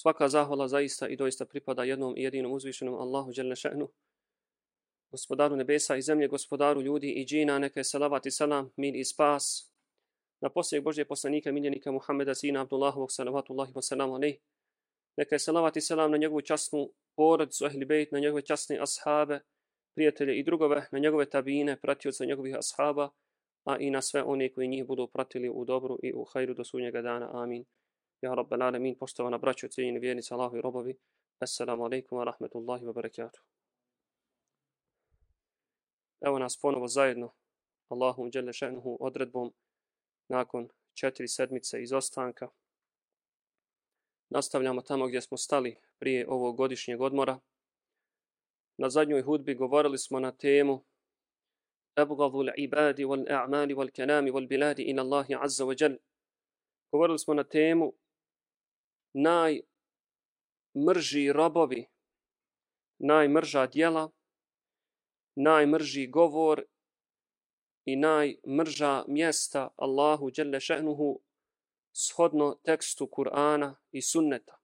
Svaka zahvala zaista i doista pripada jednom i jedinom uzvišenom Allahu dželle šanu. Gospodaru nebesa i zemlje, gospodaru ljudi i džina, neka je salavat i salam, mir i spas. Na posljednjeg Božje poslanika, miljenika Muhammeda, sina Abdullahovog, salavatullahi wa salam alaih. Neka je salavat i salam na njegovu časnu porodicu, ahli bejt, na njegove časne ashabe, prijatelje i drugove, na njegove tabine, pratioce njegovih ashaba, a i na sve one koji njih budu pratili u dobru i u hajru do sunnjega dana. Amin. Ja Rabbel alamin, poštovana braćo, cijenjeni vjernici, Allahu i robovi. Assalamu alaikum wa rahmetullahi wa barakatuh. Evo nas ponovo zajedno, Allahu dželle še'nuhu odredbom, nakon četiri sedmice izostanka. Nastavljamo tamo gdje smo stali prije ovog godišnjeg odmora. Na zadnjoj hudbi govorili smo na temu Abghadhu al-ibadi wal-a'mali wal-kalami wal-biladi in Allahi azza wa jal. Govorili smo na temu najmrži robovi, najmrža djela, najmrži govor i najmrža mjesta Allahu dželle še'nuhu shodno tekstu Kur'ana i sunneta.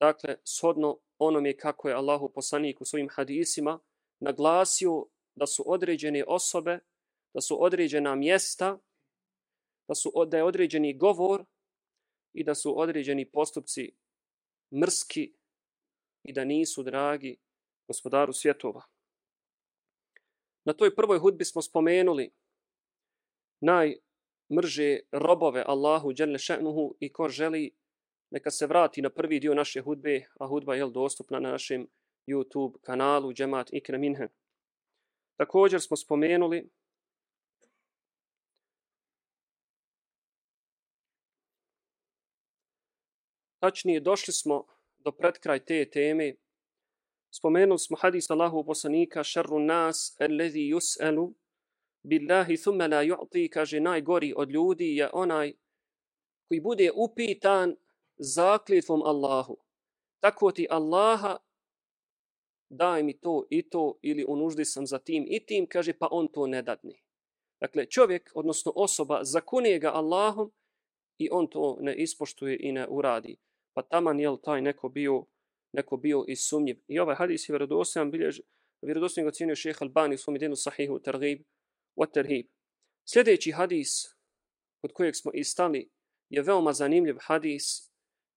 Dakle, shodno onome kako je Allahu poslanik u svojim hadisima naglasio da su određene osobe, da su određena mjesta, da su da je određeni govor i da su određeni postupci mrski i da nisu dragi gospodaru svjetova. Na toj prvoj hudbi smo spomenuli najmrže robove Allahu dželle še'nuhu i ko želi neka se vrati na prvi dio naše hudbe, a hudba je dostupna na našem YouTube kanalu Džemat Ikre Minhe. Također smo spomenuli Tačnije, došli smo do predkraj te teme. Spomenuli smo hadis Allahu poslanika šerru nas alladhi yus'alu billahi thumma la yu'ti kaže najgori od ljudi je onaj koji bude upitan zakljetvom Allahu. Tako ti Allaha daj mi to i to ili u nuždi sam za tim i tim, kaže pa on to ne dadne. Dakle, čovjek, odnosno osoba, zakunije ga Allahom i on to ne ispoštuje i ne uradi. Pa taman je taj neko bio, neko bio i sumnjiv. I ovaj hadis je vjerodostojan, biljež, vjerodostojan ga cijenio šeha Albani u svom jedinu sahihu targhib wa tarhib. Sljedeći hadis kod kojeg smo istali je veoma zanimljiv hadis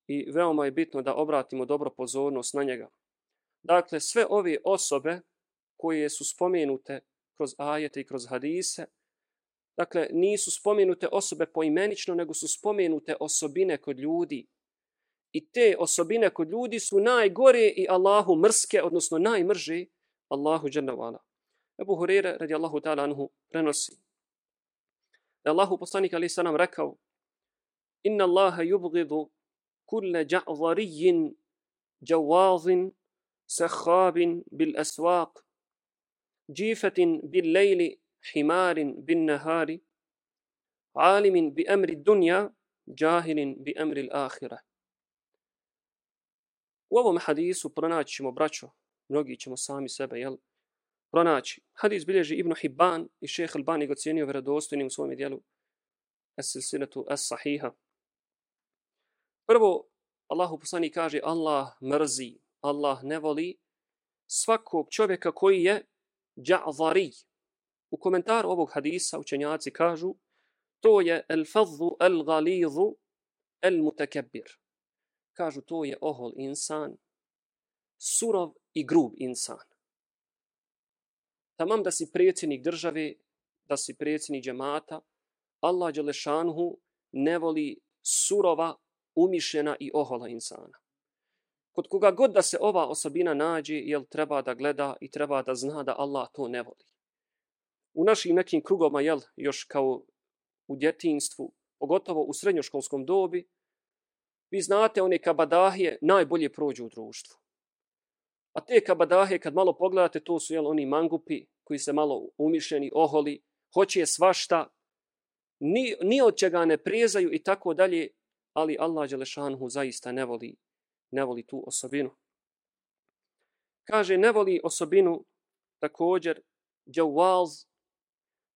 i veoma je bitno da obratimo dobro pozornost na njega. Dakle, sve ove osobe koje su spomenute kroz ajete i kroz hadise, dakle, nisu spomenute osobe poimenično, nego su spomenute osobine kod ljudi I te osobine kod ljudi su najgore i Allahu mrske, odnosno najmrže Allahu džanavala. Ebu Hurere, radi Allahu ta'ala anhu, prenosi. Da Allahu poslanik ali nam rekao, Inna Allaha yubgidu kulle ja'zarijin jawazin سخاب بالأسواق جيفة بالليل حمار بالنهار عالم بأمر الدنيا جاهل بأمر الآخرة U ovom hadisu pronaći ćemo, braćo, mnogi ćemo sami sebe, jel? Pronaći. Hadis bilježi Ibn Hibban i šeheh Albani ga cijenio vjerodostojnim u svom dijelu Es silsinetu Es-Sahiha. Prvo, Allahu poslani kaže Allah mrzi Allah ne voli svakog čovjeka koji je dža'zari. U komentaru ovog hadisa učenjaci kažu to je el fadhu el galizu el mutakebir. Kažu to je ohol insan, surov i grub insan. Tamam da si predsjednik države, da si predsjednik džemata, Allah Đelešanhu ne voli surova, umišljena i ohola insana kod koga god da se ova osobina nađe, jel treba da gleda i treba da zna da Allah to ne voli. U našim nekim krugovima, jel, još kao u djetinstvu, pogotovo u srednjoškolskom dobi, vi znate one kabadahije najbolje prođu u društvu. A te kabadahije, kad malo pogledate, to su jel, oni mangupi koji se malo umišljeni, oholi, hoće je svašta, ni, ni od čega ne prijezaju i tako dalje, ali Allah Đelešanhu zaista ne voli ne voli tu osobinu. Kaže, ne voli osobinu također djawaz,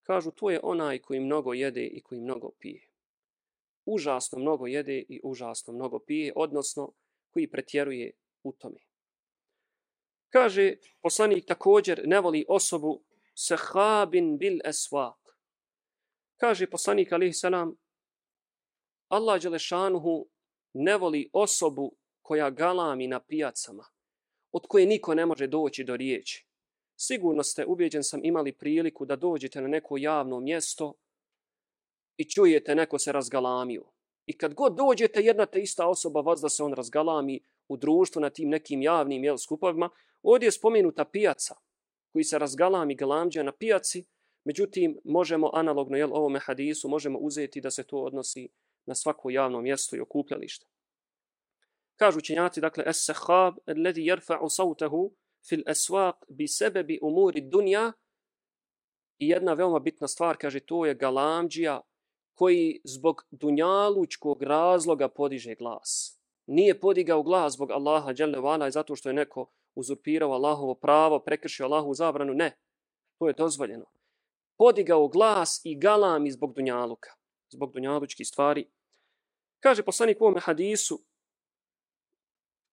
kažu, to je onaj koji mnogo jede i koji mnogo pije. Užasno mnogo jede i užasno mnogo pije, odnosno koji pretjeruje u tome. Kaže, poslanik također ne voli osobu sahabin bil esvak. Kaže poslanik alihi salam, Allah Đelešanuhu ne voli osobu koja galami na pijacama, od koje niko ne može doći do riječi. Sigurno ste, ubjeđen sam, imali priliku da dođete na neko javno mjesto i čujete neko se razgalamio. I kad god dođete, jedna te ista osoba vas da se on razgalami u društvu na tim nekim javnim jel, skupovima, ovdje je spomenuta pijaca koji se razgalami galamđa na pijaci, međutim, možemo analogno jel, ovome hadisu, možemo uzeti da se to odnosi na svako javno mjesto i okupljalište. Kažu učenjaci, dakle, es-sahab, alladhi yarfa'u sawtahu fil aswaq bi sebebi umuri dunja i jedna veoma bitna stvar, kaže, to je galamđija koji zbog dunjalučkog razloga podiže glas. Nije podigao glas zbog Allaha dželle i zato što je neko uzurpirao Allahovo pravo, prekršio Allahovu zabranu, ne. To je dozvoljeno. Podigao glas i galami zbog dunjaluka, zbog dunjalučkih stvari. Kaže poslanik u ovom hadisu,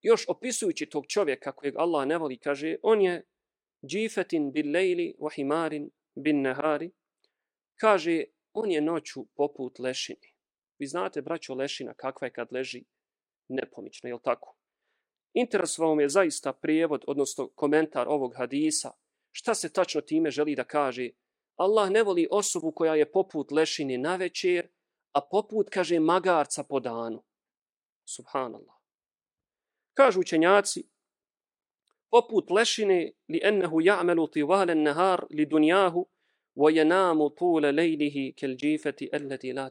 još opisujući tog čovjeka kojeg Allah ne voli, kaže, on je džifetin bil lejli wa himarin bin nehari. Kaže, on je noću poput lešini. Vi znate, braćo, lešina kakva je kad leži nepomično, je li tako? Interesovao je zaista prijevod, odnosno komentar ovog hadisa. Šta se tačno time želi da kaže? Allah ne voli osobu koja je poput lešini na večer, a poput, kaže, magarca po danu. Subhanallah. Kažu učenjaci, poput lešine li ennehu ja'melu tivalen nehar li dunjahu wa yanamu لَيْلِهِ lejlihi أَلَّتِ لَا elleti la.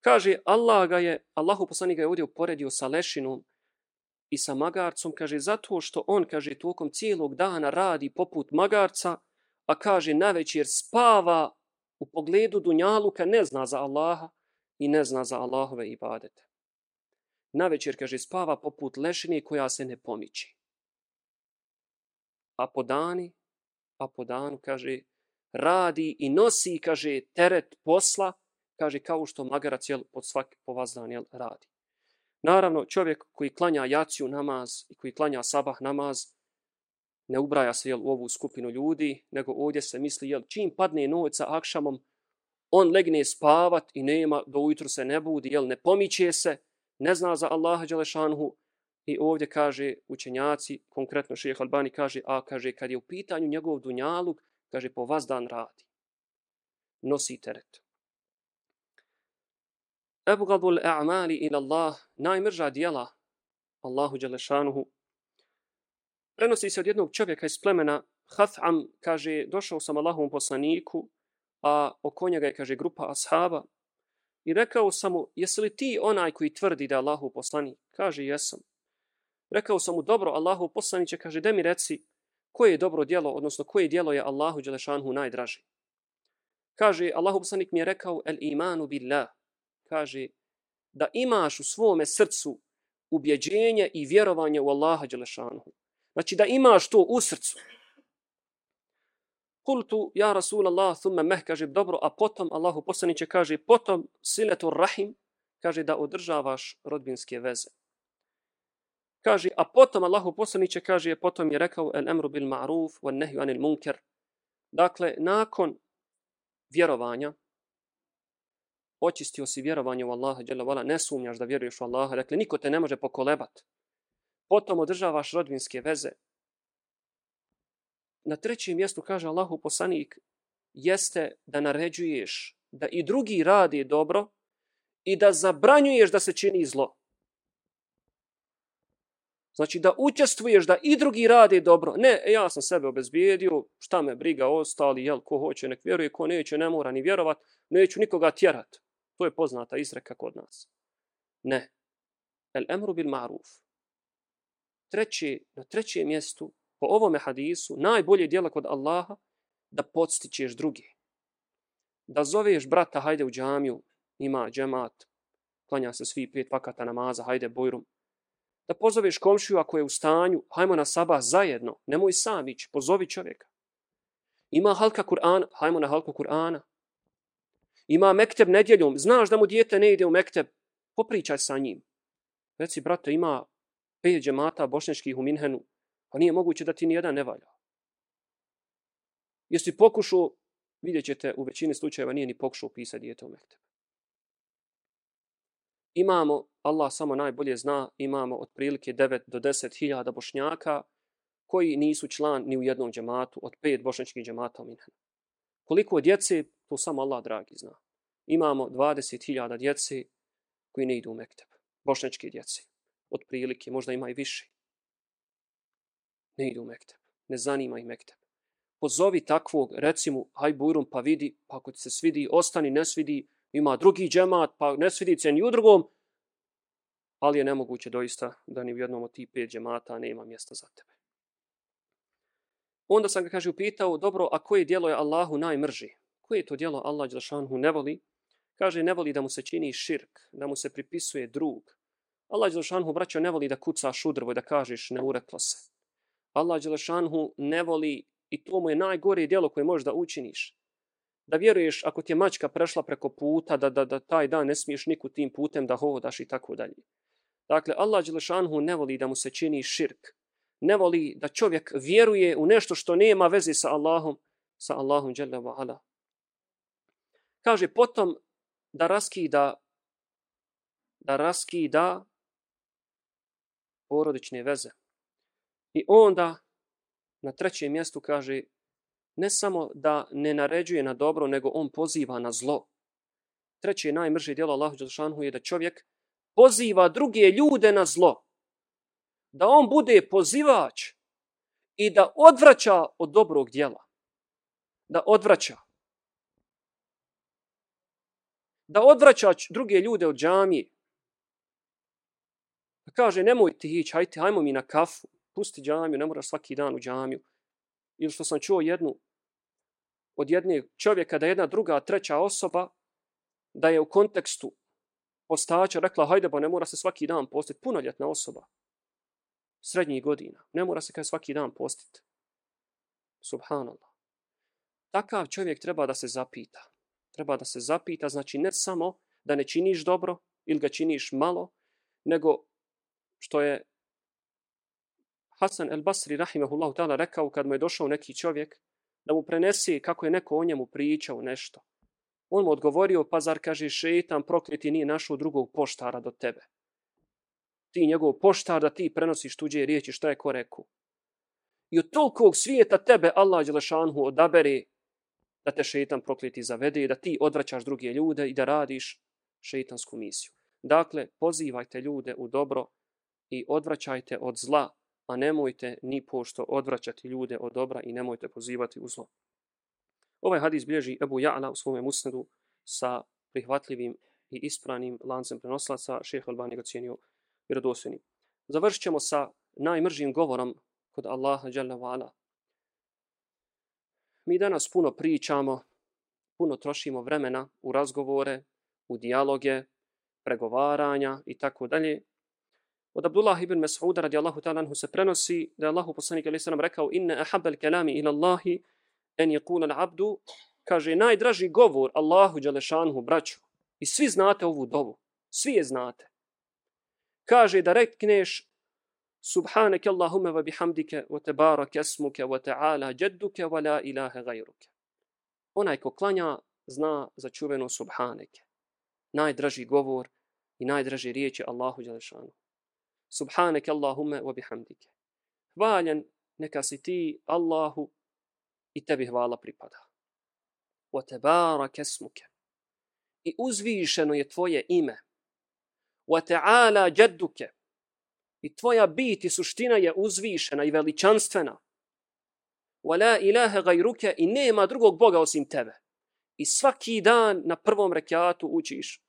Kaže, Allah ga je, Allahu poslanik ga je ovdje uporedio sa lešinom i sa magarcom, kaže, zato što on, kaže, tokom cijelog dana radi poput magarca, a kaže, na večer spava u pogledu dunjaluka, ne zna za Allaha i ne zna za Allahove ibadete na večer, kaže, spava poput lešine koja se ne pomiči. A po dani, a po danu, kaže, radi i nosi, kaže, teret posla, kaže, kao što magarac, jel, pod svaki povazdan jel, radi. Naravno, čovjek koji klanja jaciju namaz i koji klanja sabah namaz, ne ubraja se, jel, u ovu skupinu ljudi, nego ovdje se misli, jel, čim padne noć sa akšamom, on legne spavat i nema, do ujutru se ne budi, jel, ne pomiče se, ne zna za Allaha Đelešanhu i ovdje kaže učenjaci, konkretno šeheh Albani kaže, a kaže kad je u pitanju njegov dunjaluk, kaže po vas dan radi. Nosi teret. Ebu gadul a'mali ila Allah, najmrža dijela Allahu Đelešanuhu, prenosi se od jednog čovjeka iz plemena Hatham, kaže, došao sam Allahovom poslaniku, a oko njega je, kaže, grupa ashaba, I rekao sam mu, jesi li ti onaj koji tvrdi da je Allahov poslanik? Kaže, jesam. Rekao sam mu, dobro, Allahov poslaniće, kaže, da mi reci koje je dobro djelo, odnosno koje djelo je Allahu Đelešanhu najdraži. Kaže, Allahu poslanik mi je rekao, el imanu billah. Kaže, da imaš u svome srcu ubjeđenje i vjerovanje u Allaha Đelešanhu. Znači, da imaš to u srcu. Kultu, ja Rasul Allah, thumme meh, kaže, dobro, a potom, Allahu poslaniće kaže, potom siletu rahim, kaže, da održavaš rodbinske veze. Kaže, a potom Allahu poslaniće kaže, potom je rekao, el emru bil ma'ruf, wa nehju anil munker. Dakle, nakon vjerovanja, očistio si vjerovanje u Allaha, djela ne sumnjaš da vjeruješ u Allaha, dakle, niko te ne može pokolebat. Potom održavaš rodbinske veze, na trećem mjestu kaže Allahu poslanik jeste da naređuješ da i drugi radi dobro i da zabranjuješ da se čini zlo. Znači da učestvuješ da i drugi rade dobro. Ne, e, ja sam sebe obezbijedio, šta me briga ostali, jel, ko hoće nek vjeruje, ko neće ne mora ni vjerovat, neću nikoga tjerat. To je poznata izreka kod nas. Ne. El emru bil ma'ruf. Treći, na trećem mjestu po ovome hadisu najbolje dijela kod Allaha da podstičeš druge. Da zoveš brata, hajde u džamiju, ima džemat, klanja se svi pet vakata namaza, hajde bojrum. Da pozoveš komšiju ako je u stanju, hajmo na sabah zajedno, nemoj sam ići, pozovi čovjeka. Ima halka Kur'ana, hajmo na halku Kur'ana. Ima mekteb nedjeljom, znaš da mu dijete ne ide u mekteb, popričaj sa njim. Reci, brate, ima pet džemata bošnjačkih u Minhenu, pa nije moguće da ti nijedan ne valja. Jesi pokušao, vidjet ćete, u većini slučajeva nije ni pokušao pisati dijete u mekteb. Imamo, Allah samo najbolje zna, imamo otprilike 9 do 10 hiljada bošnjaka koji nisu član ni u jednom džematu od pet bošnjačkih džemata u Minhenu. Koliko djece, to samo Allah dragi zna. Imamo 20.000 djece koji ne idu u Mekteb. Bošnjačke djece. Otprilike, možda ima i više. Ne idu u Mekteb. Ne zanima ih Mekteb. Pozovi takvog, recimo, haj burum pa vidi, pa ako ti se svidi, ostani, ne svidi, ima drugi džemat, pa ne svidi se ni u drugom, ali je nemoguće doista da ni u jednom od tih pet džemata nema mjesta za tebe. Onda sam ga, kaže, upitao, dobro, a koje dijelo je Allahu najmrži? Koje je to dijelo Allah Đelšanhu ne voli? Kaže, ne voli da mu se čini širk, da mu se pripisuje drug. Allah Đelšanhu, braćo, ne voli da kucaš u drvo i da kažeš ne ureklo se. Allah Đelšanhu ne voli i to mu je najgore dijelo koje možeš da učiniš. Da vjeruješ ako ti je mačka prešla preko puta, da, da, da taj dan ne smiješ niku tim putem da hodaš i tako dalje. Dakle, Allah Đelešanhu ne voli da mu se čini širk ne voli da čovjek vjeruje u nešto što nema veze sa Allahom, sa Allahom dželle ala. Kaže potom da raskida da raskida porodične veze. I onda na trećem mjestu kaže ne samo da ne naređuje na dobro, nego on poziva na zlo. Treće najmrže djelo Allahu Đelšanhu je da čovjek poziva druge ljude na zlo da on bude pozivač i da odvraća od dobrog djela. Da odvraća. Da odvraća druge ljude od džamije. Da kaže, nemoj ti ići, hajte, hajmo mi na kafu. Pusti džamiju, ne moraš svaki dan u džamiju. Ili što sam čuo jednu od jedne čovjeka, da jedna druga, treća osoba, da je u kontekstu postača rekla, hajde, ba ne mora se svaki dan postiti. Punoljetna osoba srednjih godina. Ne mora se kaj svaki dan postiti. Subhanallah. Takav čovjek treba da se zapita. Treba da se zapita, znači ne samo da ne činiš dobro ili ga činiš malo, nego što je Hasan el Basri rahimehullahu ta'ala rekao kad mu je došao neki čovjek da mu prenesi kako je neko o njemu pričao nešto. On mu odgovorio, pa zar kaže šetan prokleti nije našao drugog poštara do tebe ti njegov poštar da ti prenosiš tuđe riječi što je ko rekao. I od tolikog svijeta tebe Allah Đelešanhu odabere da te šetan prokleti zavede, da ti odvraćaš druge ljude i da radiš šeitansku misiju. Dakle, pozivajte ljude u dobro i odvraćajte od zla, a nemojte ni pošto odvraćati ljude od dobra i nemojte pozivati u zlo. Ovaj hadis bilježi Ebu Ja'la u svome musnedu sa prihvatljivim i ispranim lancem prenoslaca. Šeha Albani ga cijenio vjerodostojni. Završit ćemo sa najmržim govorom kod Allaha Đalla Vala. Mi danas puno pričamo, puno trošimo vremena u razgovore, u dijaloge, pregovaranja i tako dalje. Od Abdullah ibn Mas'uda radijallahu ta'ala anhu se prenosi da je Allahu poslanik alejhi sallam rekao inna ahabbal kalami ila Allahi en je kula abdu kaže najdraži govor Allahu Đalešanhu braću i svi znate ovu dovu. Svi je znate. Kaže da rekneš Subhanak allahumma wa bihamdike, wa tebarak esmuke, wa ta'ala jadduka wa la ilaha gajruke. onaj ko klanja zna za čuveno subhaneke. Najdraži govor i najdraži riječi Allahu dželešanu subhanaka allahumma wa bihamdike. hvaljen neka si ti Allahu i tebi hvala pripada. Wa tabarak i uzvišeno je tvoje ime. Wa ta'ala jadduke. I tvoja bit i suština je uzvišena i veličanstvena. Wa la ilaha gajruke i nema drugog Boga osim tebe. I svaki dan na prvom rekiatu učiš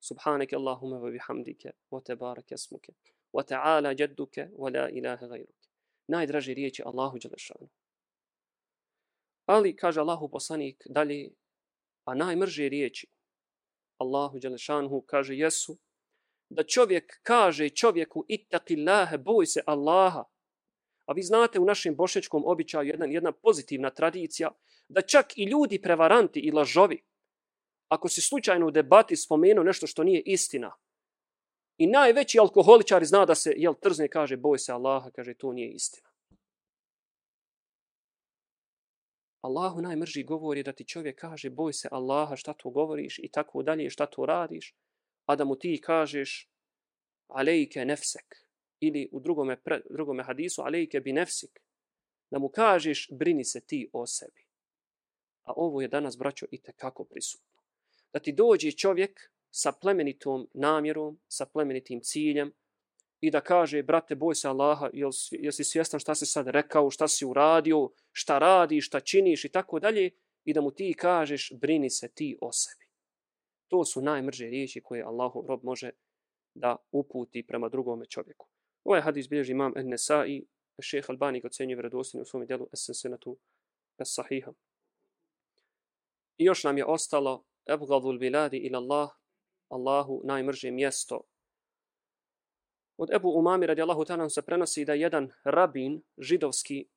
Subhaneke Allahume wa bihamdike wa tabarak esmuke wa ta'ala jadduke wa la ilaha gajruke. Najdraži riječi Allahu Đelešanu ali kaže Allahu poslanik dalje a najmrže riječi Allahu Đelešanhu kaže jesu da čovjek kaže čovjeku ittaqillaha boj se Allaha. A vi znate u našem bošnjačkom običaju jedna, jedna pozitivna tradicija da čak i ljudi prevaranti i lažovi, ako se slučajno u debati spomenu nešto što nije istina, I najveći alkoholičar zna da se, jel, trzne, kaže, boj se Allaha, kaže, to nije istina. Allahu najmrži govori da ti čovjek kaže, boj se Allaha, šta to govoriš i tako dalje, šta to radiš, a da mu ti kažeš, alejke nefsek, ili u drugome, pre, drugome hadisu, alejke bi nefsik, da mu kažeš, brini se ti o sebi. A ovo je danas, braćo, i kako prisutno. Da ti dođe čovjek sa plemenitom namjerom, sa plemenitim ciljem i da kaže, brate, boj se Allaha, jel, jel si svjestan šta si sad rekao, šta si uradio, šta radiš, šta činiš i tako dalje, i da mu ti kažeš, brini se ti o sebi. To su najmrže riječi koje Allahu rob može da uputi prema drugome čovjeku. Ovaj hadis bilježi imam Ennesa i šeheh Albani ga ocenjuje vredostinju u svom djelu Esensenatu Es-Sahiha. I još nam je ostalo Ebgadul biladi ila Allah, Allahu najmrže mjesto. Od Ebu Umami radijallahu ta'ala se prenosi da jedan rabin židovski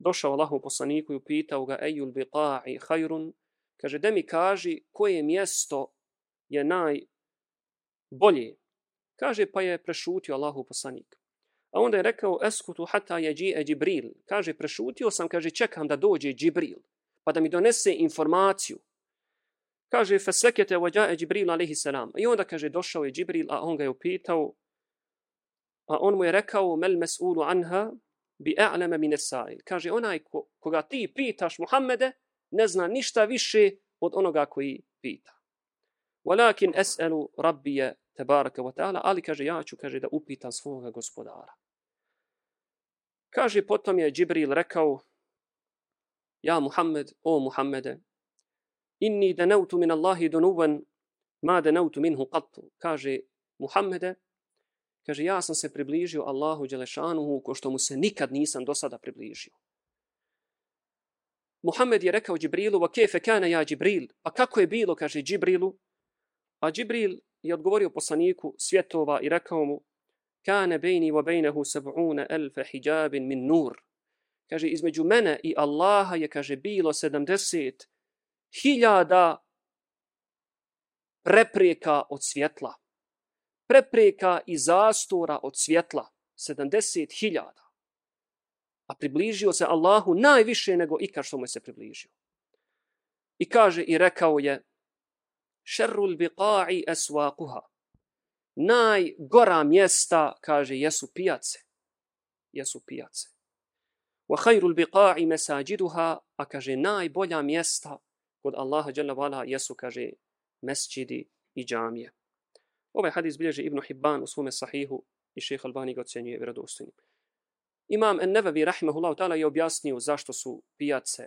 došao Allahu poslaniku i upitao ga ejul biqa'i hajrun, kaže da mi kaži koje mjesto je najbolje. Kaže pa je prešutio Allahu poslanik. A onda je rekao eskutu hata yaji jibril Džibril. Kaže prešutio sam, kaže čekam da dođe Džibril pa da mi donese informaciju Kaže, fesekete vođae Džibril alaihi salam. I onda kaže, došao je Džibril, a on ga je upitao, a on mu je rekao, mel mes'ulu anha bi a'lama min esail. Kaže, onaj ko, koga ti pitaš, Muhammede, ne zna ništa više od onoga koji pita. Walakin es'elu rabbije tebaraka wa ta'ala, ali kaže, ja ću, kaže, da upitam svoga gospodara. Kaže, potom je Džibril rekao, ja Muhammed, o Muhammede, inni danautu min Allahi dunuban ma danautu minhu qattu. Kaže Muhammede, kaže ja sam se približio Allahu Đelešanuhu ko što mu se nikad nisam do sada približio. Muhammed je rekao Džibrilu, va kefe kana ja Džibril, a kako je bilo, kaže Džibrilu, a Džibril je odgovorio poslaniku svjetova i rekao mu, kane bejni wa bejnehu sab'una elfe hijabin min nur. Kaže, između mene i Allaha je, kaže, bilo sedamdeset hiljada preprijeka od svjetla prepreka i zastora od svjetla. 70.000. A približio se Allahu najviše nego ikad što mu se približio. I kaže i rekao je Šerrul biqa'i eswaquha. Najgora mjesta, kaže, jesu pijace. Jesu pijace. Wa khairul biqa'i mesađiduha, a kaže, najbolja mjesta, kod Allaha dželle vala jesu kaže mesdžidi i džamije. Ovaj hadis bilježi Ibn Hibban u svome sahihu i šejh Albani ga ocjenjuje vjerodostojnim. Imam En-Nevevi rahimehullahu ta'ala je objasnio zašto su pijace,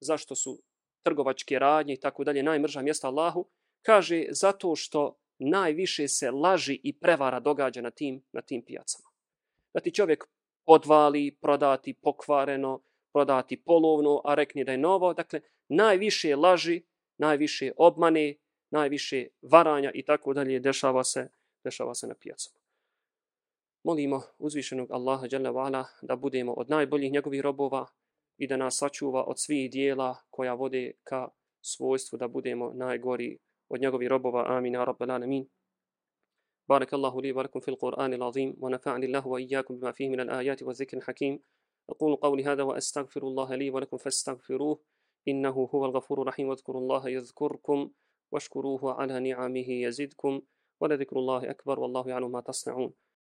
zašto su trgovačke radnje i tako dalje najmrža mjesta Allahu. Kaže zato što najviše se laži i prevara događa na tim, na tim pijacama. Da ti čovjek odvali, prodati pokvareno, prodati polovno, a rekni da je novo. Dakle, najviše laži, najviše obmane, najviše varanja i tako dalje dešava se, dešava se na pijacama. Molimo uzvišenog Allaha dželle vala da budemo od najboljih njegovih robova i da nas sačuva od svih dijela koja vode ka svojstvu da budemo najgori od njegovih robova. Amin. Rabbal alamin. بارك الله لي ولكم في القرآن العظيم ونفعني الله وإياكم بما فيه من الآيات والذكر الحكيم أقول قولي هذا وأستغفر الله لي ولكم فاستغفروه إنه هو الغفور الرحيم واذكروا الله يذكركم واشكروه على نعمه يزدكم ولذكر الله أكبر والله يعلم ما تصنعون.